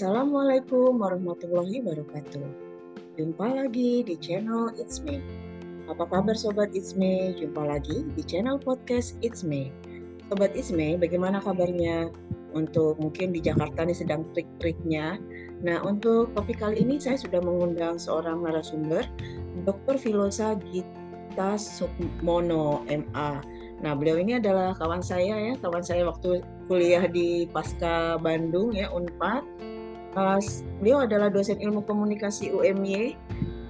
Assalamualaikum warahmatullahi wabarakatuh. Jumpa lagi di channel It's Me. Apa kabar Sobat It's Me? Jumpa lagi di channel podcast It's Me. Sobat It's Me, bagaimana kabarnya? Untuk mungkin di Jakarta ini sedang trik-triknya. Nah, untuk topik kali ini saya sudah mengundang seorang narasumber, Dr. Filosa Gita Sukmono, MA. Nah, beliau ini adalah kawan saya ya, kawan saya waktu kuliah di Pasca Bandung ya, Unpad Uh, beliau adalah dosen ilmu komunikasi UMY,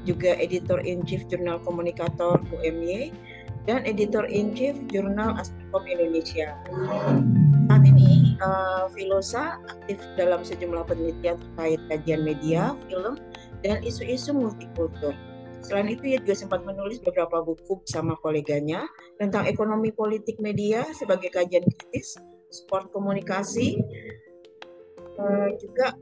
juga editor in chief jurnal komunikator UMY, dan editor in chief jurnal Aspikom Indonesia. Saat ini uh, Filosa aktif dalam sejumlah penelitian terkait kajian media, film, dan isu-isu multikultur. Selain itu, ia juga sempat menulis beberapa buku bersama koleganya tentang ekonomi politik media sebagai kajian kritis, sport komunikasi, uh, juga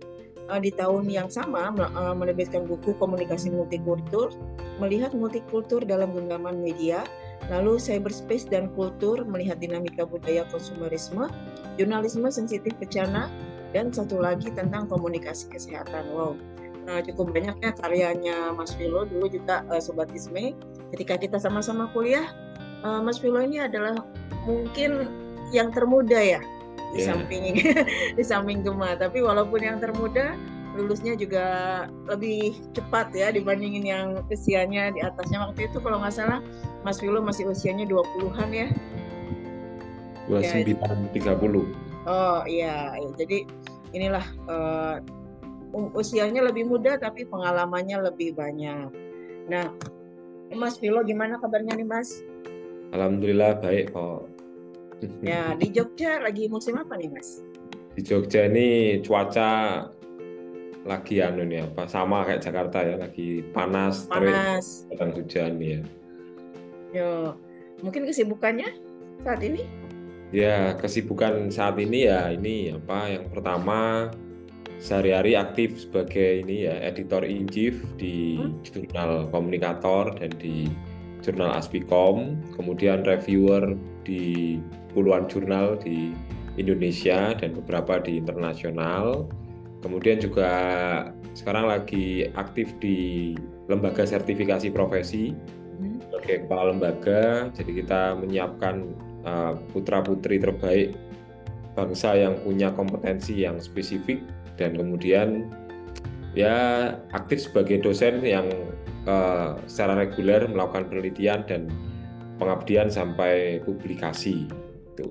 uh, di tahun yang sama uh, menerbitkan buku Komunikasi Multikultur, melihat multikultur dalam genggaman media, lalu cyberspace dan kultur, melihat dinamika budaya konsumerisme, jurnalisme sensitif bencana, dan satu lagi tentang komunikasi kesehatan. Wow, nah, cukup banyaknya karyanya Mas Vilo dulu juga uh, Sobat Isme. Ketika kita sama-sama kuliah, uh, Mas Vilo ini adalah mungkin yang termuda ya di yeah. samping di samping Gema. Tapi walaupun yang termuda lulusnya juga lebih cepat ya dibandingin yang usianya di atasnya waktu itu kalau nggak salah Mas Vilo masih usianya 20-an ya. 29 ya. 30. Oh iya, ya. jadi inilah uh, usianya lebih muda tapi pengalamannya lebih banyak. Nah, Mas Vilo gimana kabarnya nih Mas? Alhamdulillah baik kok. Ya, di Jogja lagi musim apa nih, Mas? Di Jogja ini cuaca lagi anu nih apa sama kayak Jakarta ya, lagi panas, panas, terus hujan ya. Yo, mungkin kesibukannya saat ini? Ya, kesibukan saat ini ya ini apa yang pertama sehari-hari aktif sebagai ini ya editor in chief di hmm? jurnal komunikator dan di jurnal Aspikom, kemudian reviewer di puluhan jurnal di Indonesia dan beberapa di internasional. Kemudian juga sekarang lagi aktif di lembaga sertifikasi profesi hmm. sebagai kepala lembaga. Jadi kita menyiapkan uh, putra-putri terbaik bangsa yang punya kompetensi yang spesifik dan kemudian ya aktif sebagai dosen yang uh, secara reguler melakukan penelitian dan pengabdian sampai publikasi itu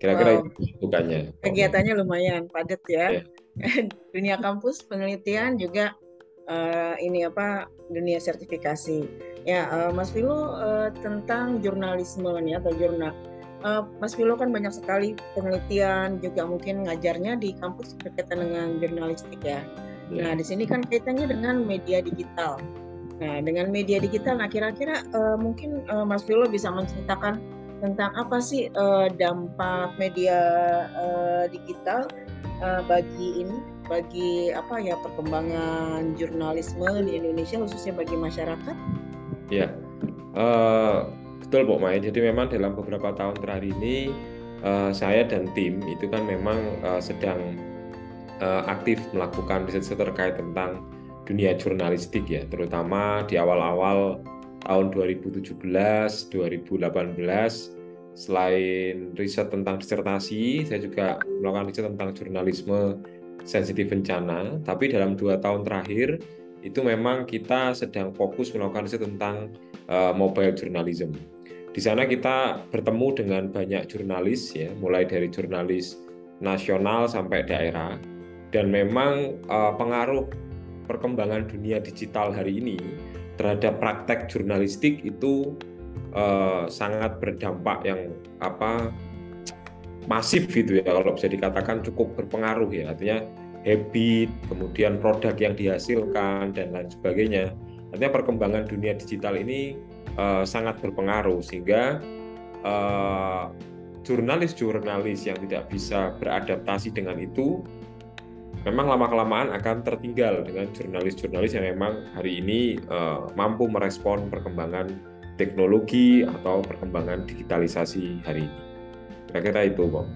kira-kira wow. itu bukannya kegiatannya lumayan padat ya yeah. dunia kampus penelitian juga uh, ini apa dunia sertifikasi ya uh, Mas Vilo uh, tentang jurnalisme nih atau jurnal uh, Mas Vilo kan banyak sekali penelitian juga mungkin ngajarnya di kampus berkaitan dengan jurnalistik ya. Yeah. Nah di sini kan kaitannya dengan media digital. Nah dengan media digital, nah kira-kira uh, mungkin uh, Mas Vilo bisa menceritakan tentang apa sih uh, dampak media uh, digital uh, bagi ini bagi apa ya perkembangan jurnalisme di Indonesia khususnya bagi masyarakat? Ya, uh, betul Bu Mai. Jadi memang dalam beberapa tahun terakhir ini uh, saya dan tim itu kan memang uh, sedang uh, aktif melakukan riset terkait tentang dunia jurnalistik ya, terutama di awal-awal tahun 2017, 2018 selain riset tentang disertasi, saya juga melakukan riset tentang jurnalisme sensitif bencana. Tapi dalam dua tahun terakhir itu memang kita sedang fokus melakukan riset tentang uh, mobile journalism. Di sana kita bertemu dengan banyak jurnalis ya, mulai dari jurnalis nasional sampai daerah. Dan memang uh, pengaruh perkembangan dunia digital hari ini terhadap praktek jurnalistik itu uh, sangat berdampak yang apa masif gitu ya. Kalau bisa dikatakan cukup berpengaruh ya. Artinya habit kemudian produk yang dihasilkan dan lain sebagainya. Artinya perkembangan dunia digital ini uh, sangat berpengaruh. Sehingga uh, jurnalis-jurnalis yang tidak bisa beradaptasi dengan itu memang lama-kelamaan akan tertinggal dengan jurnalis-jurnalis yang memang hari ini uh, mampu merespon perkembangan teknologi atau perkembangan digitalisasi hari ini. Kira-kira itu, Bang.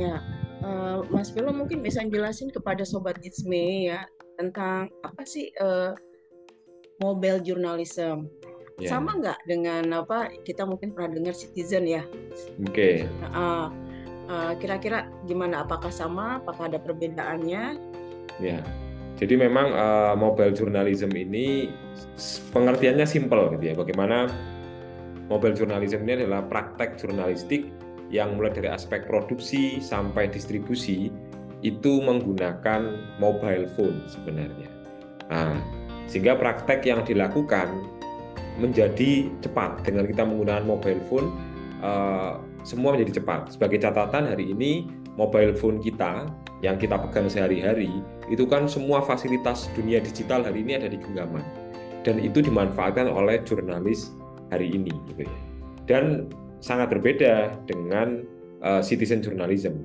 Ya, uh, Mas Velo mungkin bisa jelasin kepada sobat Itsme ya tentang apa sih uh, mobile journalism. Yeah. Sama nggak dengan apa kita mungkin pernah dengar citizen ya? Oke. Okay. Uh, uh, kira-kira gimana? Apakah sama? Apakah ada perbedaannya? Ya. Jadi memang uh, mobile journalism ini pengertiannya simple gitu ya. Bagaimana mobile journalism ini adalah praktek jurnalistik yang mulai dari aspek produksi sampai distribusi itu menggunakan mobile phone sebenarnya. Nah, sehingga praktek yang dilakukan menjadi cepat dengan kita menggunakan mobile phone uh, semua menjadi cepat. Sebagai catatan hari ini mobile phone kita yang kita pegang sehari-hari itu kan semua fasilitas dunia digital hari ini ada di genggaman. Dan itu dimanfaatkan oleh jurnalis hari ini gitu ya. Dan sangat berbeda dengan uh, citizen journalism.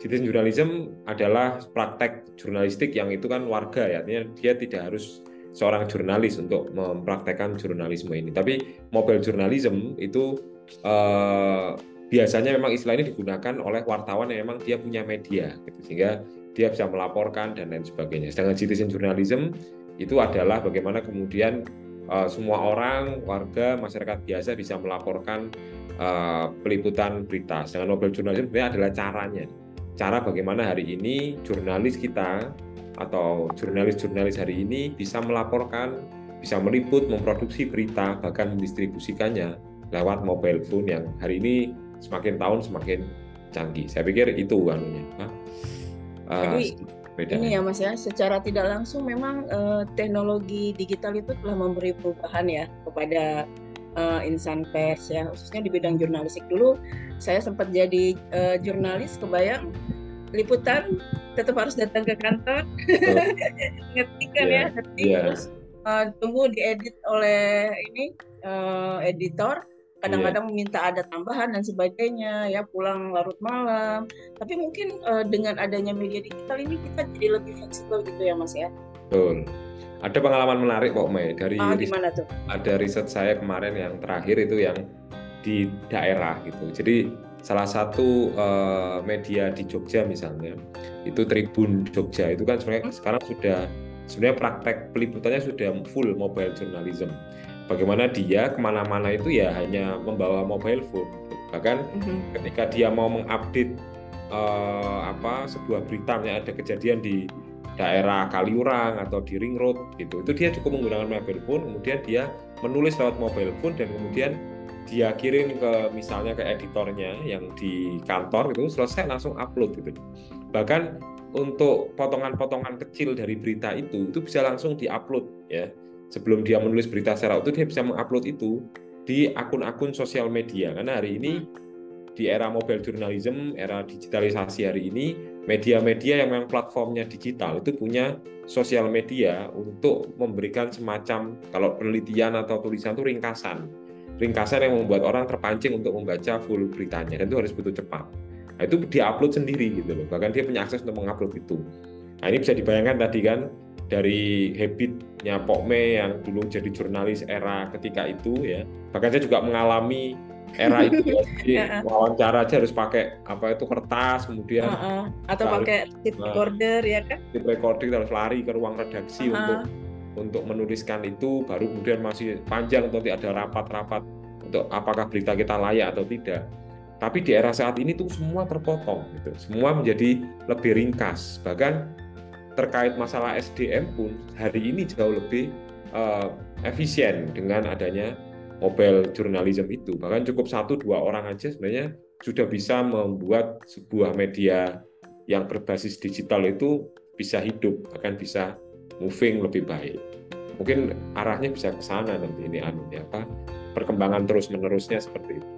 Citizen journalism adalah praktek jurnalistik yang itu kan warga ya. Artinya dia tidak harus seorang jurnalis untuk mempraktekkan jurnalisme ini. Tapi mobile journalism itu uh, biasanya memang istilah ini digunakan oleh wartawan yang memang dia punya media gitu, sehingga dia bisa melaporkan dan lain sebagainya. Sedangkan citizen journalism itu adalah bagaimana kemudian uh, semua orang, warga, masyarakat biasa bisa melaporkan uh, peliputan berita. Sedangkan mobile journalism sebenarnya adalah caranya. Cara bagaimana hari ini jurnalis kita atau jurnalis-jurnalis hari ini bisa melaporkan, bisa meliput, memproduksi berita, bahkan mendistribusikannya lewat mobile phone yang hari ini semakin tahun semakin canggih. Saya pikir itu anunya. Uh, Jadi beda. ini ya Mas ya, secara tidak langsung memang uh, teknologi digital itu telah memberi perubahan ya kepada uh, insan pers ya, khususnya di bidang jurnalistik dulu. Saya sempat jadi uh, jurnalis, kebayang liputan tetap harus datang ke kantor, ngetik kan yeah. ya, ngetik yeah. terus uh, tunggu diedit oleh ini uh, editor kadang-kadang yeah. meminta ada tambahan dan sebagainya ya pulang larut malam tapi mungkin uh, dengan adanya media digital ini kita jadi lebih fleksibel gitu ya mas ya betul ada pengalaman menarik kok Mei dari ah, gimana tuh? ada riset saya kemarin yang terakhir itu yang di daerah gitu jadi salah satu uh, media di Jogja misalnya itu Tribun Jogja itu kan sebenarnya hmm. sekarang sudah sebenarnya praktek peliputannya sudah full mobile journalism bagaimana dia ke mana-mana itu ya hanya membawa mobile phone. Bahkan mm-hmm. ketika dia mau mengupdate uh, apa sebuah berita yang ada kejadian di daerah Kaliurang atau di Ring Road gitu itu dia cukup menggunakan mobile phone kemudian dia menulis lewat mobile phone dan kemudian dia kirim ke misalnya ke editornya yang di kantor itu selesai langsung upload gitu. Bahkan untuk potongan-potongan kecil dari berita itu itu bisa langsung diupload ya sebelum dia menulis berita secara utuh dia bisa mengupload itu di akun-akun sosial media karena hari ini di era mobile journalism, era digitalisasi hari ini, media-media yang memang platformnya digital itu punya sosial media untuk memberikan semacam kalau penelitian atau tulisan itu ringkasan. Ringkasan yang membuat orang terpancing untuk membaca full beritanya dan itu harus betul cepat. Nah, itu diupload sendiri gitu loh. Bahkan dia punya akses untuk mengupload itu. Nah, ini bisa dibayangkan tadi kan dari habitnya Pokme yang dulu jadi jurnalis era ketika itu ya bahkan saya juga mengalami era itu ya. jadi wawancara aja harus pakai apa itu kertas kemudian uh -uh. atau pakai tip nah, recorder ya kan tip recorder harus lari ke ruang redaksi uh -huh. untuk untuk menuliskan itu baru kemudian masih panjang nanti ada rapat-rapat untuk apakah berita kita layak atau tidak tapi di era saat ini tuh semua terpotong gitu semua menjadi lebih ringkas bahkan terkait masalah SDM pun hari ini jauh lebih uh, efisien dengan adanya mobile journalism itu. Bahkan cukup satu dua orang aja sebenarnya sudah bisa membuat sebuah media yang berbasis digital itu bisa hidup, bahkan bisa moving lebih baik. Mungkin arahnya bisa ke sana nanti ini anu ya apa perkembangan terus menerusnya seperti itu.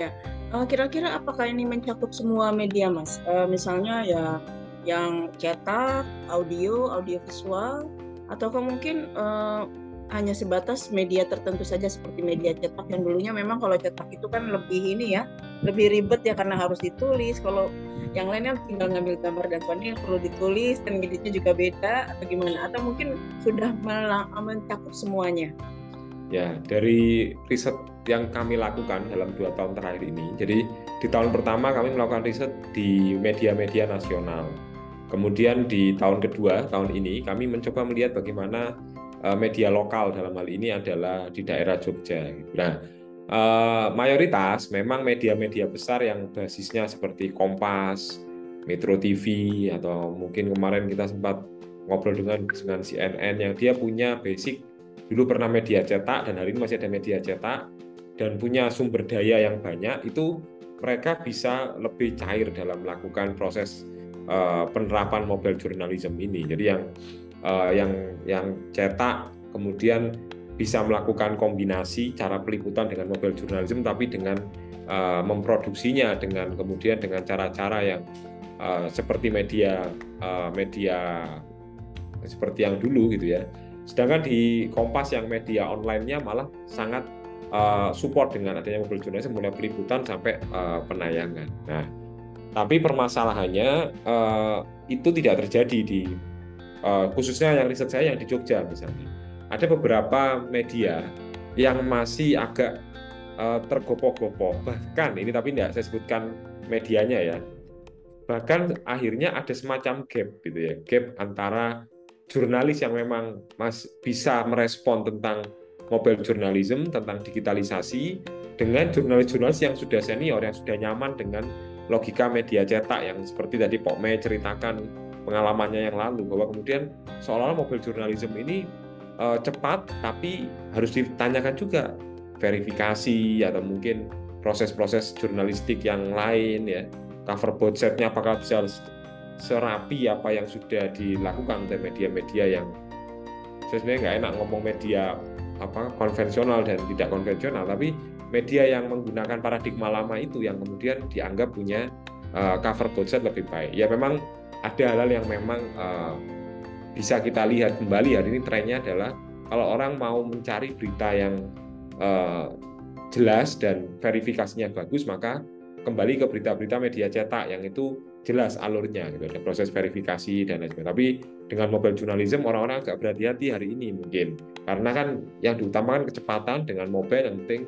Ya, eh, kira-kira apakah ini mencakup semua media, Mas? Uh, misalnya ya yang cetak, audio, audio visual, atau mungkin uh, hanya sebatas media tertentu saja seperti media cetak yang dulunya memang kalau cetak itu kan lebih ini ya, lebih ribet ya karena harus ditulis. Kalau yang lainnya tinggal ngambil gambar dan sebagainya perlu ditulis dan editnya juga beda atau gimana? Atau mungkin sudah mencakup semuanya? Ya, dari riset yang kami lakukan dalam dua tahun terakhir ini, jadi di tahun pertama kami melakukan riset di media-media nasional. Kemudian di tahun kedua, tahun ini, kami mencoba melihat bagaimana uh, media lokal dalam hal ini adalah di daerah Jogja. Nah, uh, mayoritas memang media-media besar yang basisnya seperti Kompas, Metro TV, atau mungkin kemarin kita sempat ngobrol dengan dengan CNN yang dia punya basic dulu pernah media cetak dan hari ini masih ada media cetak dan punya sumber daya yang banyak itu mereka bisa lebih cair dalam melakukan proses uh, penerapan mobile journalism ini. Jadi yang uh, yang yang cetak kemudian bisa melakukan kombinasi cara peliputan dengan mobile journalism tapi dengan uh, memproduksinya dengan kemudian dengan cara-cara yang uh, seperti media uh, media seperti yang dulu gitu ya. Sedangkan di Kompas yang media online-nya malah sangat uh, support dengan adanya mobile journalism mulai peliputan sampai uh, penayangan. Nah, tapi permasalahannya uh, itu tidak terjadi di uh, khususnya yang riset saya yang di Jogja misalnya. Ada beberapa media yang masih agak uh, tergopoh-gopoh. Bahkan ini tapi tidak saya sebutkan medianya ya. Bahkan akhirnya ada semacam gap gitu ya, gap antara jurnalis yang memang mas bisa merespon tentang mobile journalism, tentang digitalisasi, dengan jurnalis-jurnalis yang sudah senior, yang sudah nyaman dengan logika media cetak yang seperti tadi Pak Mei ceritakan pengalamannya yang lalu bahwa kemudian seolah-olah mobil journalism ini uh, cepat tapi harus ditanyakan juga verifikasi atau mungkin proses-proses jurnalistik yang lain ya. Cover board setnya apakah bisa serapi apa yang sudah dilakukan oleh media-media yang sebenarnya nggak enak ngomong media apa konvensional dan tidak konvensional tapi media yang menggunakan paradigma lama itu yang kemudian dianggap punya uh, cover budget lebih baik. Ya memang ada hal-hal yang memang uh, bisa kita lihat kembali hari ini trennya adalah kalau orang mau mencari berita yang uh, jelas dan verifikasinya bagus maka kembali ke berita-berita media cetak yang itu jelas alurnya gitu ada proses verifikasi dan lain sebagainya. Tapi dengan mobile journalism orang-orang agak berhati-hati hari ini mungkin karena kan yang diutamakan kecepatan dengan mobile yang penting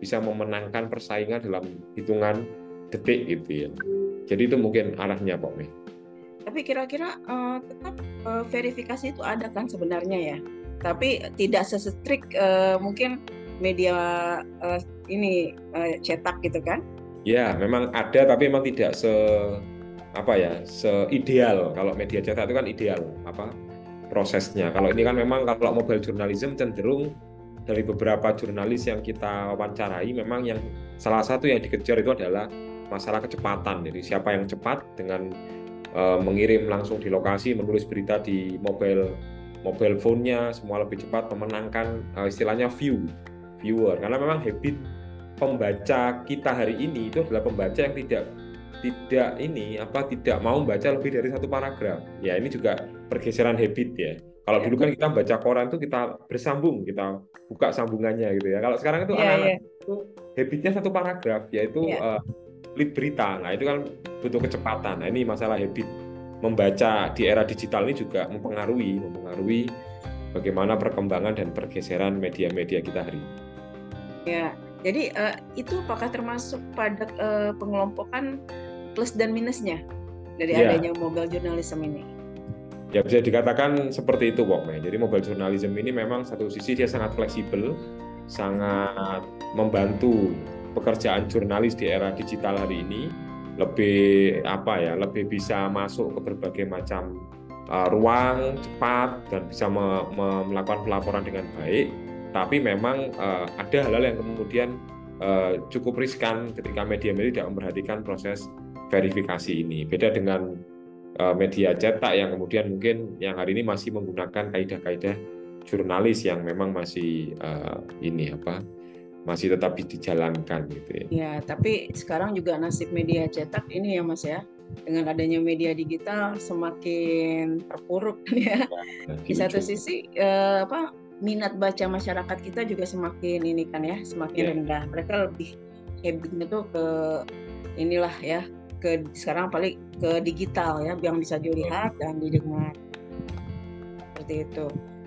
bisa memenangkan persaingan dalam hitungan detik gitu ya. Jadi itu mungkin arahnya Pak Mei. Tapi kira-kira uh, tetap uh, verifikasi itu ada kan sebenarnya ya. Tapi tidak sestrik uh, mungkin media uh, ini uh, cetak gitu kan? Ya, memang ada tapi memang tidak se apa ya, seideal. Kalau media cetak itu kan ideal apa prosesnya. Kalau ini kan memang kalau mobile journalism cenderung dari beberapa jurnalis yang kita wawancarai memang yang salah satu yang dikejar itu adalah masalah kecepatan. Jadi siapa yang cepat dengan uh, mengirim langsung di lokasi, menulis berita di mobile mobile phone-nya semua lebih cepat memenangkan uh, istilahnya view viewer karena memang habit pembaca kita hari ini itu adalah pembaca yang tidak tidak ini apa tidak mau membaca lebih dari satu paragraf. Ya ini juga pergeseran habit ya. Kalau ya. dulu kan kita baca koran itu kita bersambung, kita buka sambungannya gitu ya. Kalau sekarang itu ya, anak-anak ya. itu habitnya satu paragraf, yaitu ya. uh, lead berita. Nah itu kan butuh kecepatan. Nah ini masalah habit membaca di era digital ini juga mempengaruhi, mempengaruhi bagaimana perkembangan dan pergeseran media-media kita hari ini. Ya, jadi uh, itu apakah termasuk pada uh, pengelompokan plus dan minusnya dari ya. adanya mobile journalism ini? Ya bisa dikatakan seperti itu Wok Jadi mobile journalism ini memang satu sisi dia sangat fleksibel, sangat membantu pekerjaan jurnalis di era digital hari ini. Lebih apa ya lebih bisa masuk ke berbagai macam uh, ruang cepat dan bisa me me melakukan pelaporan dengan baik. Tapi memang uh, ada hal-hal yang kemudian uh, cukup riskan ketika media-media tidak memperhatikan proses verifikasi ini. Beda dengan media cetak yang kemudian mungkin yang hari ini masih menggunakan kaidah-kaidah jurnalis yang memang masih uh, ini apa masih tetap dijalankan gitu ya. Ya, tapi sekarang juga nasib media cetak ini ya Mas ya dengan adanya media digital semakin terpuruk ya. ya Di satu sisi uh, apa minat baca masyarakat kita juga semakin ini kan ya semakin ya. rendah. Mereka lebih habitnya tuh ke inilah ya ke sekarang paling ke digital ya yang bisa dilihat dan didengar seperti itu.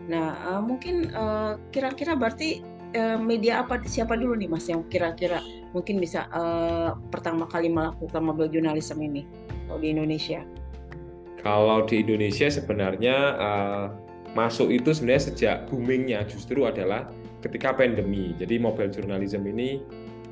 Nah uh, mungkin eh, kira-kira berarti uh, media apa siapa dulu nih Mas yang kira-kira mungkin bisa uh, pertama kali melakukan mobile journalism ini kalau di Indonesia? Kalau di Indonesia sebenarnya uh, masuk itu sebenarnya sejak boomingnya justru adalah ketika pandemi. Jadi mobile journalism ini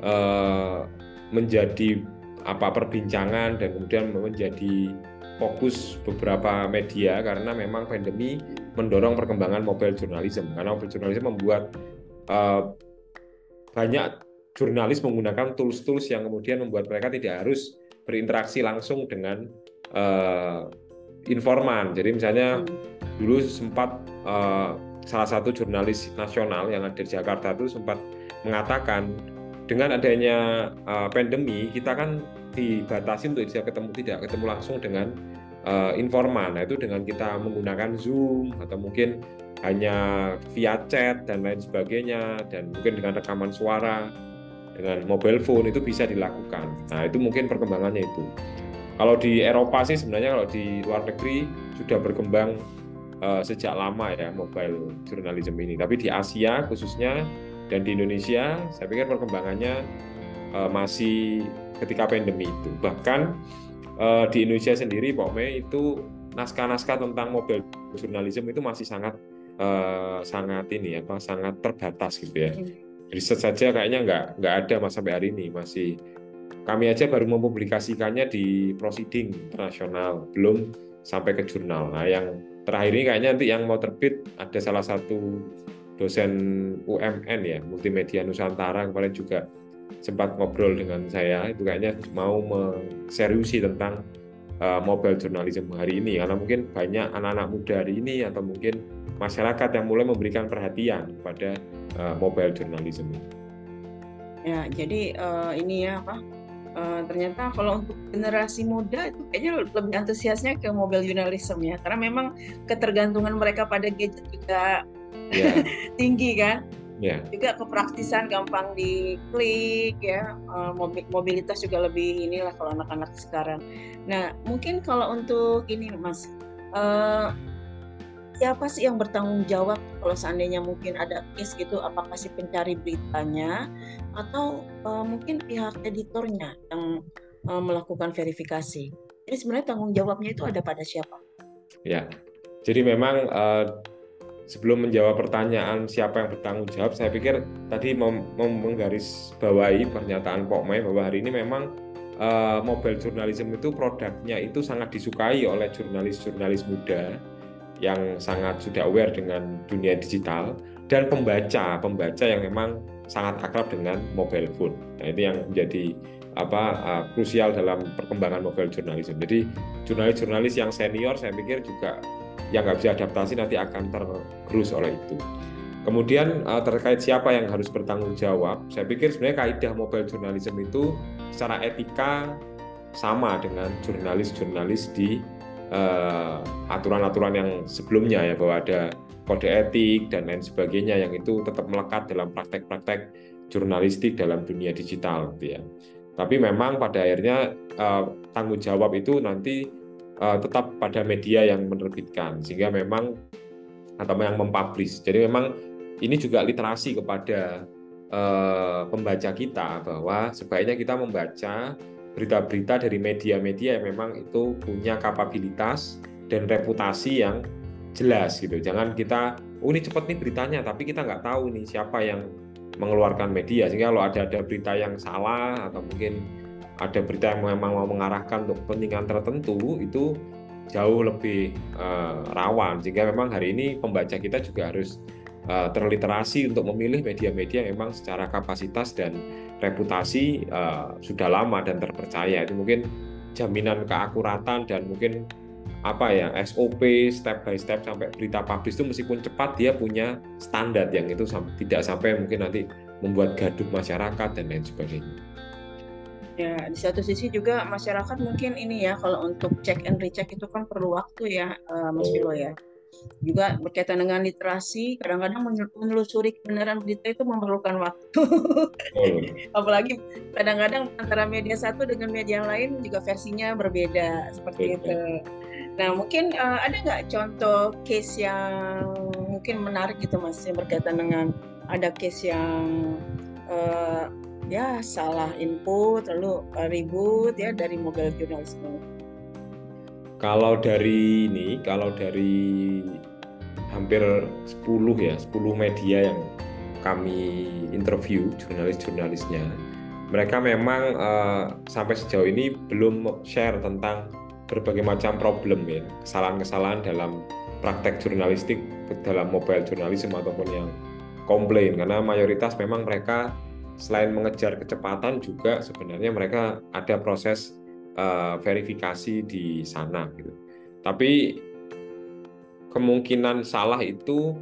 uh, menjadi apa perbincangan dan kemudian menjadi fokus beberapa media karena memang pandemi mendorong perkembangan mobile journalism karena mobile journalism membuat uh, banyak jurnalis menggunakan tools-tools yang kemudian membuat mereka tidak harus berinteraksi langsung dengan uh, informan. Jadi misalnya dulu sempat uh, salah satu jurnalis nasional yang ada di Jakarta itu sempat mengatakan dengan adanya uh, pandemi kita kan dibatasi untuk bisa ketemu tidak ketemu langsung dengan uh, informan. Nah itu dengan kita menggunakan Zoom atau mungkin hanya via chat dan lain sebagainya dan mungkin dengan rekaman suara dengan mobile phone itu bisa dilakukan. Nah itu mungkin perkembangannya itu. Kalau di Eropa sih sebenarnya kalau di luar negeri sudah berkembang uh, sejak lama ya mobile journalism ini. Tapi di Asia khususnya dan di Indonesia saya pikir perkembangannya uh, masih ketika pandemi itu. Bahkan uh, di Indonesia sendiri, Pak Mei itu naskah-naskah tentang mobile journalism itu masih sangat uh, sangat ini apa sangat terbatas gitu ya. Hmm. Riset saja kayaknya nggak nggak ada mas sampai hari ini masih kami aja baru mempublikasikannya di proceeding internasional belum sampai ke jurnal. Nah yang terakhir ini kayaknya nanti yang mau terbit ada salah satu dosen UMN ya multimedia Nusantara kemarin juga sempat ngobrol dengan saya itu kayaknya mau seriusi tentang uh, mobile journalism hari ini karena mungkin banyak anak-anak muda hari ini atau mungkin masyarakat yang mulai memberikan perhatian pada uh, mobile journalism. Ya, jadi uh, ini ya apa? Uh, ternyata kalau untuk generasi muda itu kayaknya lebih antusiasnya ke mobile journalism ya, karena memang ketergantungan mereka pada gadget juga yeah. tinggi kan yeah. juga kepraktisan gampang diklik ya. Uh, mobilitas juga lebih inilah kalau anak-anak sekarang. Nah mungkin kalau untuk ini mas uh, siapa sih yang bertanggung jawab kalau seandainya mungkin ada case gitu? Apakah si pencari beritanya atau uh, mungkin pihak editornya yang uh, melakukan verifikasi? Jadi sebenarnya tanggung jawabnya itu ada pada siapa? Ya. Jadi memang uh, sebelum menjawab pertanyaan siapa yang bertanggung jawab, saya pikir tadi mem menggaris bawahi pernyataan Pok Mai bahwa hari ini memang uh, mobile journalism itu produknya itu sangat disukai oleh jurnalis-jurnalis muda yang sangat sudah aware dengan dunia digital dan pembaca pembaca yang memang sangat akrab dengan mobile phone. Nah, itu yang menjadi apa uh, krusial dalam perkembangan mobile journalism. Jadi jurnalis-jurnalis yang senior saya pikir juga yang nggak bisa adaptasi nanti akan tergerus oleh itu. Kemudian uh, terkait siapa yang harus bertanggung jawab, saya pikir sebenarnya kaidah mobile journalism itu secara etika sama dengan jurnalis-jurnalis di uh, aturan-aturan yang sebelumnya ya bahwa ada kode etik dan lain sebagainya yang itu tetap melekat dalam praktek-praktek jurnalistik dalam dunia digital gitu ya. Tapi memang pada akhirnya uh, tanggung jawab itu nanti uh, tetap pada media yang menerbitkan sehingga memang atau yang mempublish. Jadi memang ini juga literasi kepada uh, pembaca kita bahwa sebaiknya kita membaca berita-berita dari media-media yang memang itu punya kapabilitas dan reputasi yang jelas gitu. Jangan kita oh ini cepat nih beritanya tapi kita nggak tahu nih siapa yang mengeluarkan media sehingga kalau ada ada berita yang salah atau mungkin ada berita yang memang mau mengarahkan untuk kepentingan tertentu itu jauh lebih uh, rawan sehingga memang hari ini pembaca kita juga harus uh, terliterasi untuk memilih media-media yang memang secara kapasitas dan reputasi uh, sudah lama dan terpercaya itu mungkin jaminan keakuratan dan mungkin apa ya SOP step by step sampai berita publish itu meskipun cepat dia punya standar yang itu tidak sampai mungkin nanti membuat gaduh masyarakat dan lain sebagainya. Ya, di satu sisi juga masyarakat mungkin ini ya kalau untuk check and recheck itu kan perlu waktu ya, uh, Mas Vilo ya. Juga berkaitan dengan literasi, kadang-kadang menelusuri kebenaran berita itu memerlukan waktu. Apalagi kadang-kadang antara media satu dengan media yang lain juga versinya berbeda seperti itu. Nah, mungkin uh, ada nggak contoh case yang mungkin menarik gitu Mas yang berkaitan dengan ada case yang uh, ya salah input lalu uh, ribut ya dari mobil jurnalisme? Kalau dari ini, kalau dari hampir 10 ya, 10 media yang kami interview jurnalis-jurnalisnya, mereka memang uh, sampai sejauh ini belum share tentang berbagai macam problem ya, kesalahan-kesalahan dalam praktek jurnalistik dalam mobile journalism ataupun yang komplain karena mayoritas memang mereka selain mengejar kecepatan juga sebenarnya mereka ada proses uh, verifikasi di sana gitu. Tapi kemungkinan salah itu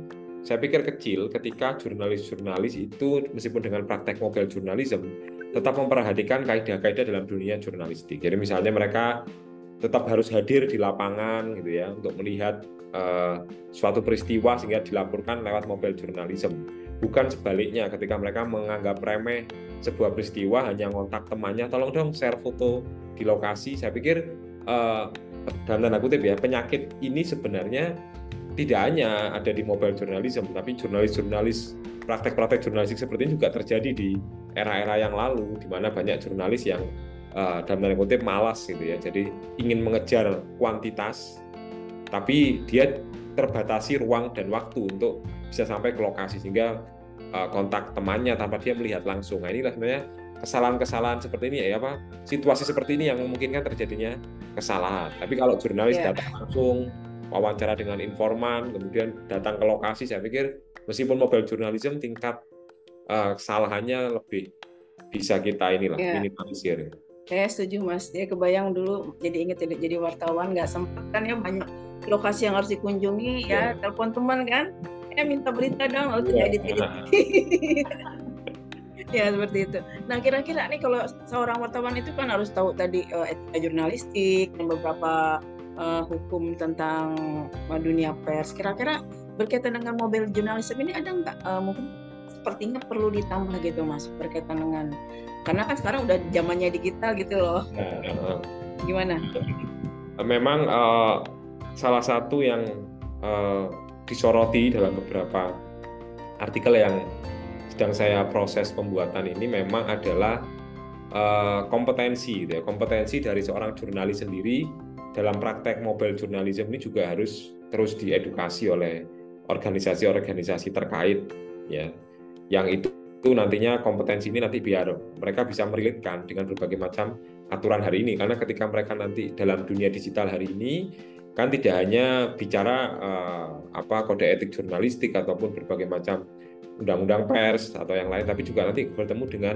saya pikir kecil ketika jurnalis-jurnalis itu meskipun dengan praktek mobile journalism tetap memperhatikan kaidah-kaidah dalam dunia jurnalistik. Jadi misalnya mereka tetap harus hadir di lapangan gitu ya untuk melihat uh, suatu peristiwa sehingga dilaporkan lewat mobile journalism. Bukan sebaliknya ketika mereka menganggap remeh sebuah peristiwa hanya ngontak temannya tolong dong share foto di lokasi. Saya pikir uh, dalam tanda kutip ya penyakit ini sebenarnya tidak hanya ada di mobile journalism tapi jurnalis-jurnalis praktek-praktek jurnalistik seperti ini juga terjadi di era-era yang lalu di mana banyak jurnalis yang uh, dalam tanda kutip malas gitu ya. Jadi ingin mengejar kuantitas tapi dia terbatasi ruang dan waktu untuk bisa sampai ke lokasi sehingga uh, kontak temannya tanpa dia melihat langsung. Nah, inilah sebenarnya kesalahan-kesalahan seperti ini ya apa situasi seperti ini yang memungkinkan terjadinya kesalahan. Tapi kalau jurnalis yeah. datang langsung wawancara dengan informan, kemudian datang ke lokasi, saya pikir meskipun mobile journalism tingkat uh, kesalahannya lebih bisa kita inilah yeah. minimalisir. Saya setuju mas, ya kebayang dulu jadi inget jadi wartawan nggak sempat kan ya banyak lokasi yang harus dikunjungi ya, ya telepon teman kan, eh minta berita dong lalu edit edit. ya seperti itu. Nah kira-kira nih kalau seorang wartawan itu kan harus tahu tadi uh, etika jurnalistik dan beberapa uh, hukum tentang uh, dunia pers. Kira-kira berkaitan dengan mobil jurnalisme ini ada nggak uh, mungkin sepertinya perlu ditambah gitu mas berkaitan dengan karena kan sekarang udah zamannya digital gitu loh. Nah, Gimana? Memang uh, salah satu yang uh, disoroti dalam beberapa artikel yang sedang saya proses pembuatan ini memang adalah uh, kompetensi, gitu ya. kompetensi dari seorang jurnalis sendiri dalam praktek mobile journalism ini juga harus terus diedukasi oleh organisasi-organisasi terkait, ya, yang itu itu nantinya kompetensi ini nanti biar mereka bisa merilitkan dengan berbagai macam aturan hari ini karena ketika mereka nanti dalam dunia digital hari ini kan tidak hanya bicara uh, apa kode etik jurnalistik ataupun berbagai macam undang-undang pers atau yang lain tapi juga nanti bertemu dengan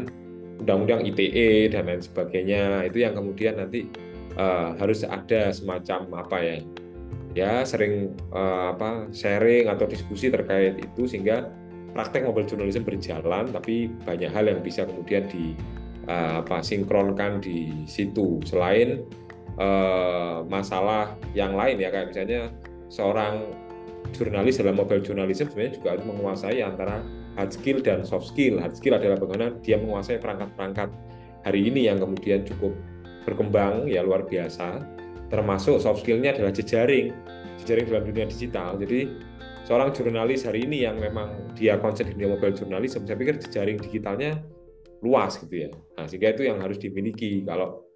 undang-undang ITE dan lain sebagainya itu yang kemudian nanti uh, harus ada semacam apa ya ya sering uh, apa sharing atau diskusi terkait itu sehingga praktek mobile journalism berjalan, tapi banyak hal yang bisa kemudian di uh, apa sinkronkan di situ. Selain uh, masalah yang lain ya kayak misalnya seorang jurnalis dalam mobile journalism sebenarnya juga harus menguasai antara hard skill dan soft skill. Hard skill adalah bagaimana dia menguasai perangkat-perangkat hari ini yang kemudian cukup berkembang ya luar biasa. Termasuk soft skillnya adalah jejaring, jejaring dalam dunia digital. Jadi seorang jurnalis hari ini yang memang dia konsep di dunia mobile jurnalis, saya pikir jejaring digitalnya luas gitu ya. Nah, sehingga itu yang harus dimiliki. Kalau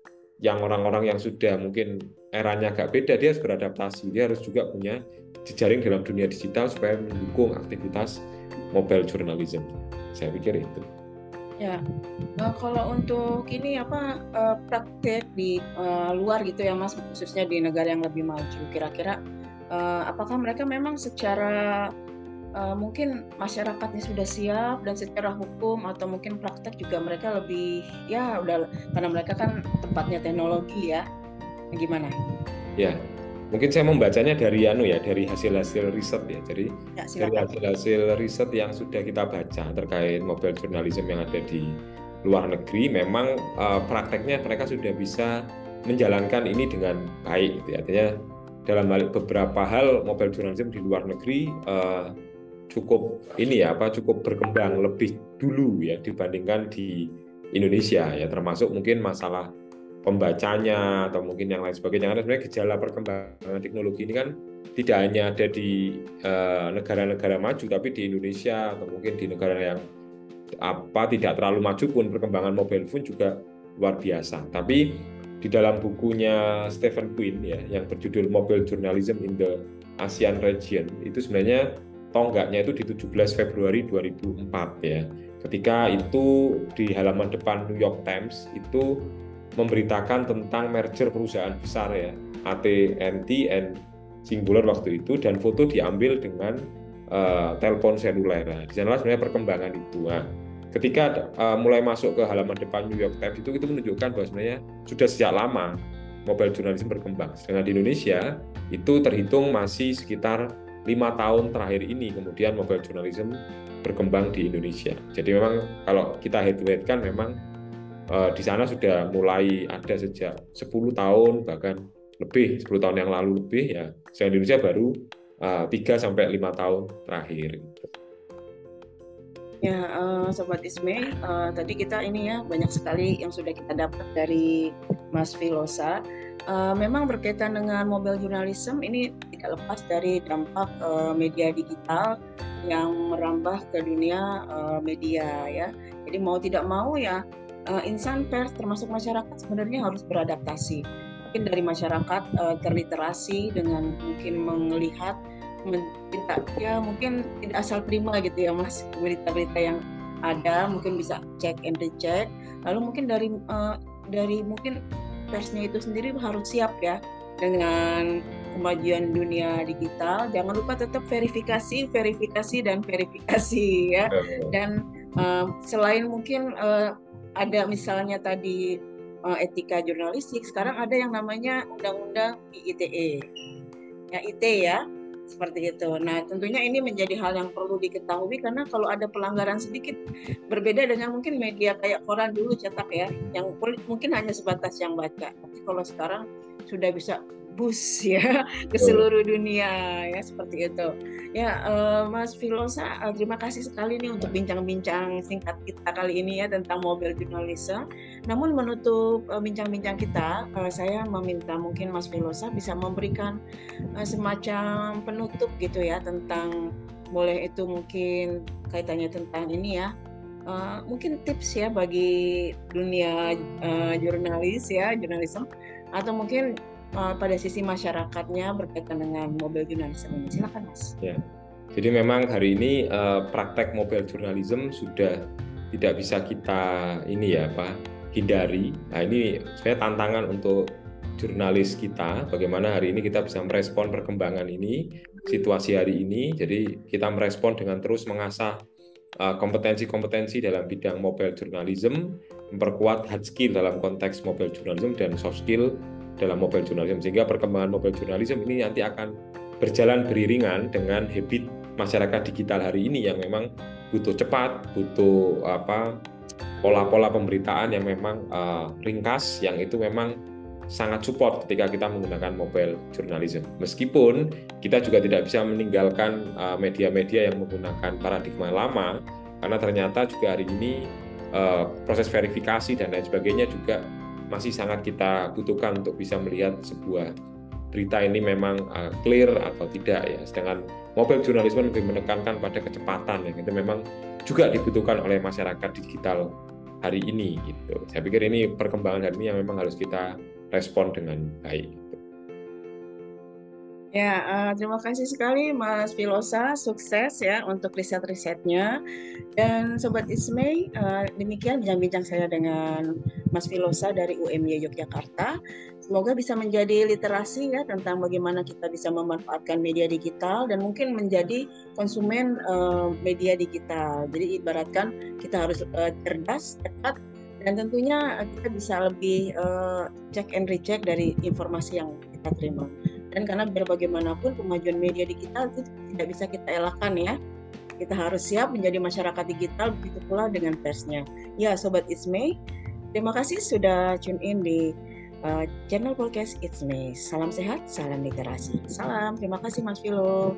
yang orang-orang yang sudah mungkin eranya agak beda, dia harus beradaptasi. Dia harus juga punya jejaring dalam dunia digital supaya mendukung aktivitas mobile journalism. Saya pikir itu. Ya, nah, kalau untuk ini apa uh, praktek di uh, luar gitu ya Mas, khususnya di negara yang lebih maju, kira-kira apakah mereka memang secara uh, mungkin masyarakatnya sudah siap dan secara hukum atau mungkin praktek juga mereka lebih ya udah karena mereka kan tempatnya teknologi ya. Gimana? Ya mungkin saya membacanya dari anu ya dari hasil-hasil riset ya. Jadi ya, dari hasil-hasil riset yang sudah kita baca terkait mobile journalism yang ada di luar negeri memang uh, prakteknya mereka sudah bisa menjalankan ini dengan baik gitu ya. Artinya dalam beberapa hal mobile journalism di luar negeri uh, cukup ini ya apa cukup berkembang lebih dulu ya dibandingkan di Indonesia ya termasuk mungkin masalah pembacanya atau mungkin yang lain sebagainya. Karena sebenarnya gejala perkembangan teknologi ini kan tidak hanya ada di eh, negara-negara uh, maju tapi di Indonesia atau mungkin di negara yang apa tidak terlalu maju pun perkembangan mobile phone juga luar biasa. Tapi di dalam bukunya Stephen Quinn ya yang berjudul Mobile Journalism in the ASEAN Region itu sebenarnya tonggaknya itu di 17 Februari 2004 ya ketika itu di halaman depan New York Times itu memberitakan tentang merger perusahaan besar ya AT&T and Singular waktu itu dan foto diambil dengan uh, telepon seluler. Nah, di sana sebenarnya perkembangan itu. Nah, ketika uh, mulai masuk ke halaman depan New York Times itu itu menunjukkan bahwa sebenarnya sudah sejak lama mobile journalism berkembang. Sedangkan di Indonesia itu terhitung masih sekitar lima tahun terakhir ini kemudian mobile journalism berkembang di Indonesia. Jadi memang kalau kita head to head kan memang uh, di sana sudah mulai ada sejak 10 tahun bahkan lebih 10 tahun yang lalu lebih ya saya Indonesia baru uh, eh, 3 sampai 5 tahun terakhir Ya, uh, Sobat Isme, uh, tadi kita ini ya banyak sekali yang sudah kita dapat dari Mas Filosa. Uh, memang berkaitan dengan mobile journalism ini tidak lepas dari dampak uh, media digital yang merambah ke dunia uh, media ya. Jadi mau tidak mau ya uh, insan pers termasuk masyarakat sebenarnya harus beradaptasi. Mungkin dari masyarakat uh, terliterasi dengan mungkin melihat minta ya mungkin tidak asal terima gitu ya mas berita-berita yang ada mungkin bisa cek and recheck lalu mungkin dari dari mungkin persnya itu sendiri harus siap ya dengan kemajuan dunia digital. Jangan lupa tetap verifikasi verifikasi dan verifikasi ya. Dan uh, selain mungkin uh, ada misalnya tadi uh, etika jurnalistik, sekarang ada yang namanya undang-undang IITE. Ya IT ya, seperti itu. Nah, tentunya ini menjadi hal yang perlu diketahui karena kalau ada pelanggaran sedikit berbeda dengan mungkin media kayak koran dulu cetak ya, yang mungkin hanya sebatas yang baca. Tapi kalau sekarang sudah bisa bus ya ke seluruh dunia ya seperti itu. Ya uh, Mas Filosa, uh, terima kasih sekali nih untuk bincang-bincang singkat kita kali ini ya tentang mobile journalism. Namun menutup uh, bincang-bincang kita, uh, saya meminta mungkin Mas Filosa bisa memberikan uh, semacam penutup gitu ya tentang boleh itu mungkin kaitannya tentang ini ya uh, mungkin tips ya bagi dunia uh, jurnalis ya jurnalisme atau mungkin uh, pada sisi masyarakatnya berkaitan dengan mobile journalism ini. Silakan Mas. Ya. Jadi memang hari ini uh, praktek mobile journalism sudah tidak bisa kita ini ya Pak hindari. Nah ini saya tantangan untuk jurnalis kita bagaimana hari ini kita bisa merespon perkembangan ini situasi hari ini. Jadi kita merespon dengan terus mengasah uh, kompetensi-kompetensi dalam bidang mobile journalism, memperkuat hard skill dalam konteks mobile journalism dan soft skill dalam mobile journalism sehingga perkembangan mobile journalism ini nanti akan berjalan beriringan dengan habit masyarakat digital hari ini yang memang butuh cepat, butuh apa pola-pola pemberitaan yang memang uh, ringkas yang itu memang sangat support ketika kita menggunakan mobile journalism. Meskipun kita juga tidak bisa meninggalkan uh, media-media uh, yang menggunakan paradigma lama karena ternyata juga hari ini uh, proses verifikasi dan lain sebagainya juga masih sangat kita butuhkan untuk bisa melihat sebuah berita ini memang uh, clear atau tidak ya. Sedangkan mobile journalism lebih menekankan pada kecepatan yang itu memang juga dibutuhkan oleh masyarakat digital hari ini gitu. Saya pikir ini perkembangan hari ini yang memang harus kita respon dengan baik. Ya, uh, terima kasih sekali Mas Filosa, sukses ya untuk riset-risetnya. Dan Sobat Ismay, uh, demikian bincang-bincang saya dengan Mas Filosa dari UMY Yogyakarta. Semoga bisa menjadi literasi ya tentang bagaimana kita bisa memanfaatkan media digital dan mungkin menjadi konsumen uh, media digital. Jadi ibaratkan kita harus uh, cerdas, cepat, dan tentunya kita bisa lebih uh, check and recheck dari informasi yang kita terima dan karena biar bagaimanapun kemajuan media digital itu tidak bisa kita elakkan ya. Kita harus siap menjadi masyarakat digital begitu pula dengan persnya. Ya sobat Isme terima kasih sudah tune in di uh, channel podcast It's Me. Salam sehat salam literasi. Salam terima kasih Mas Philo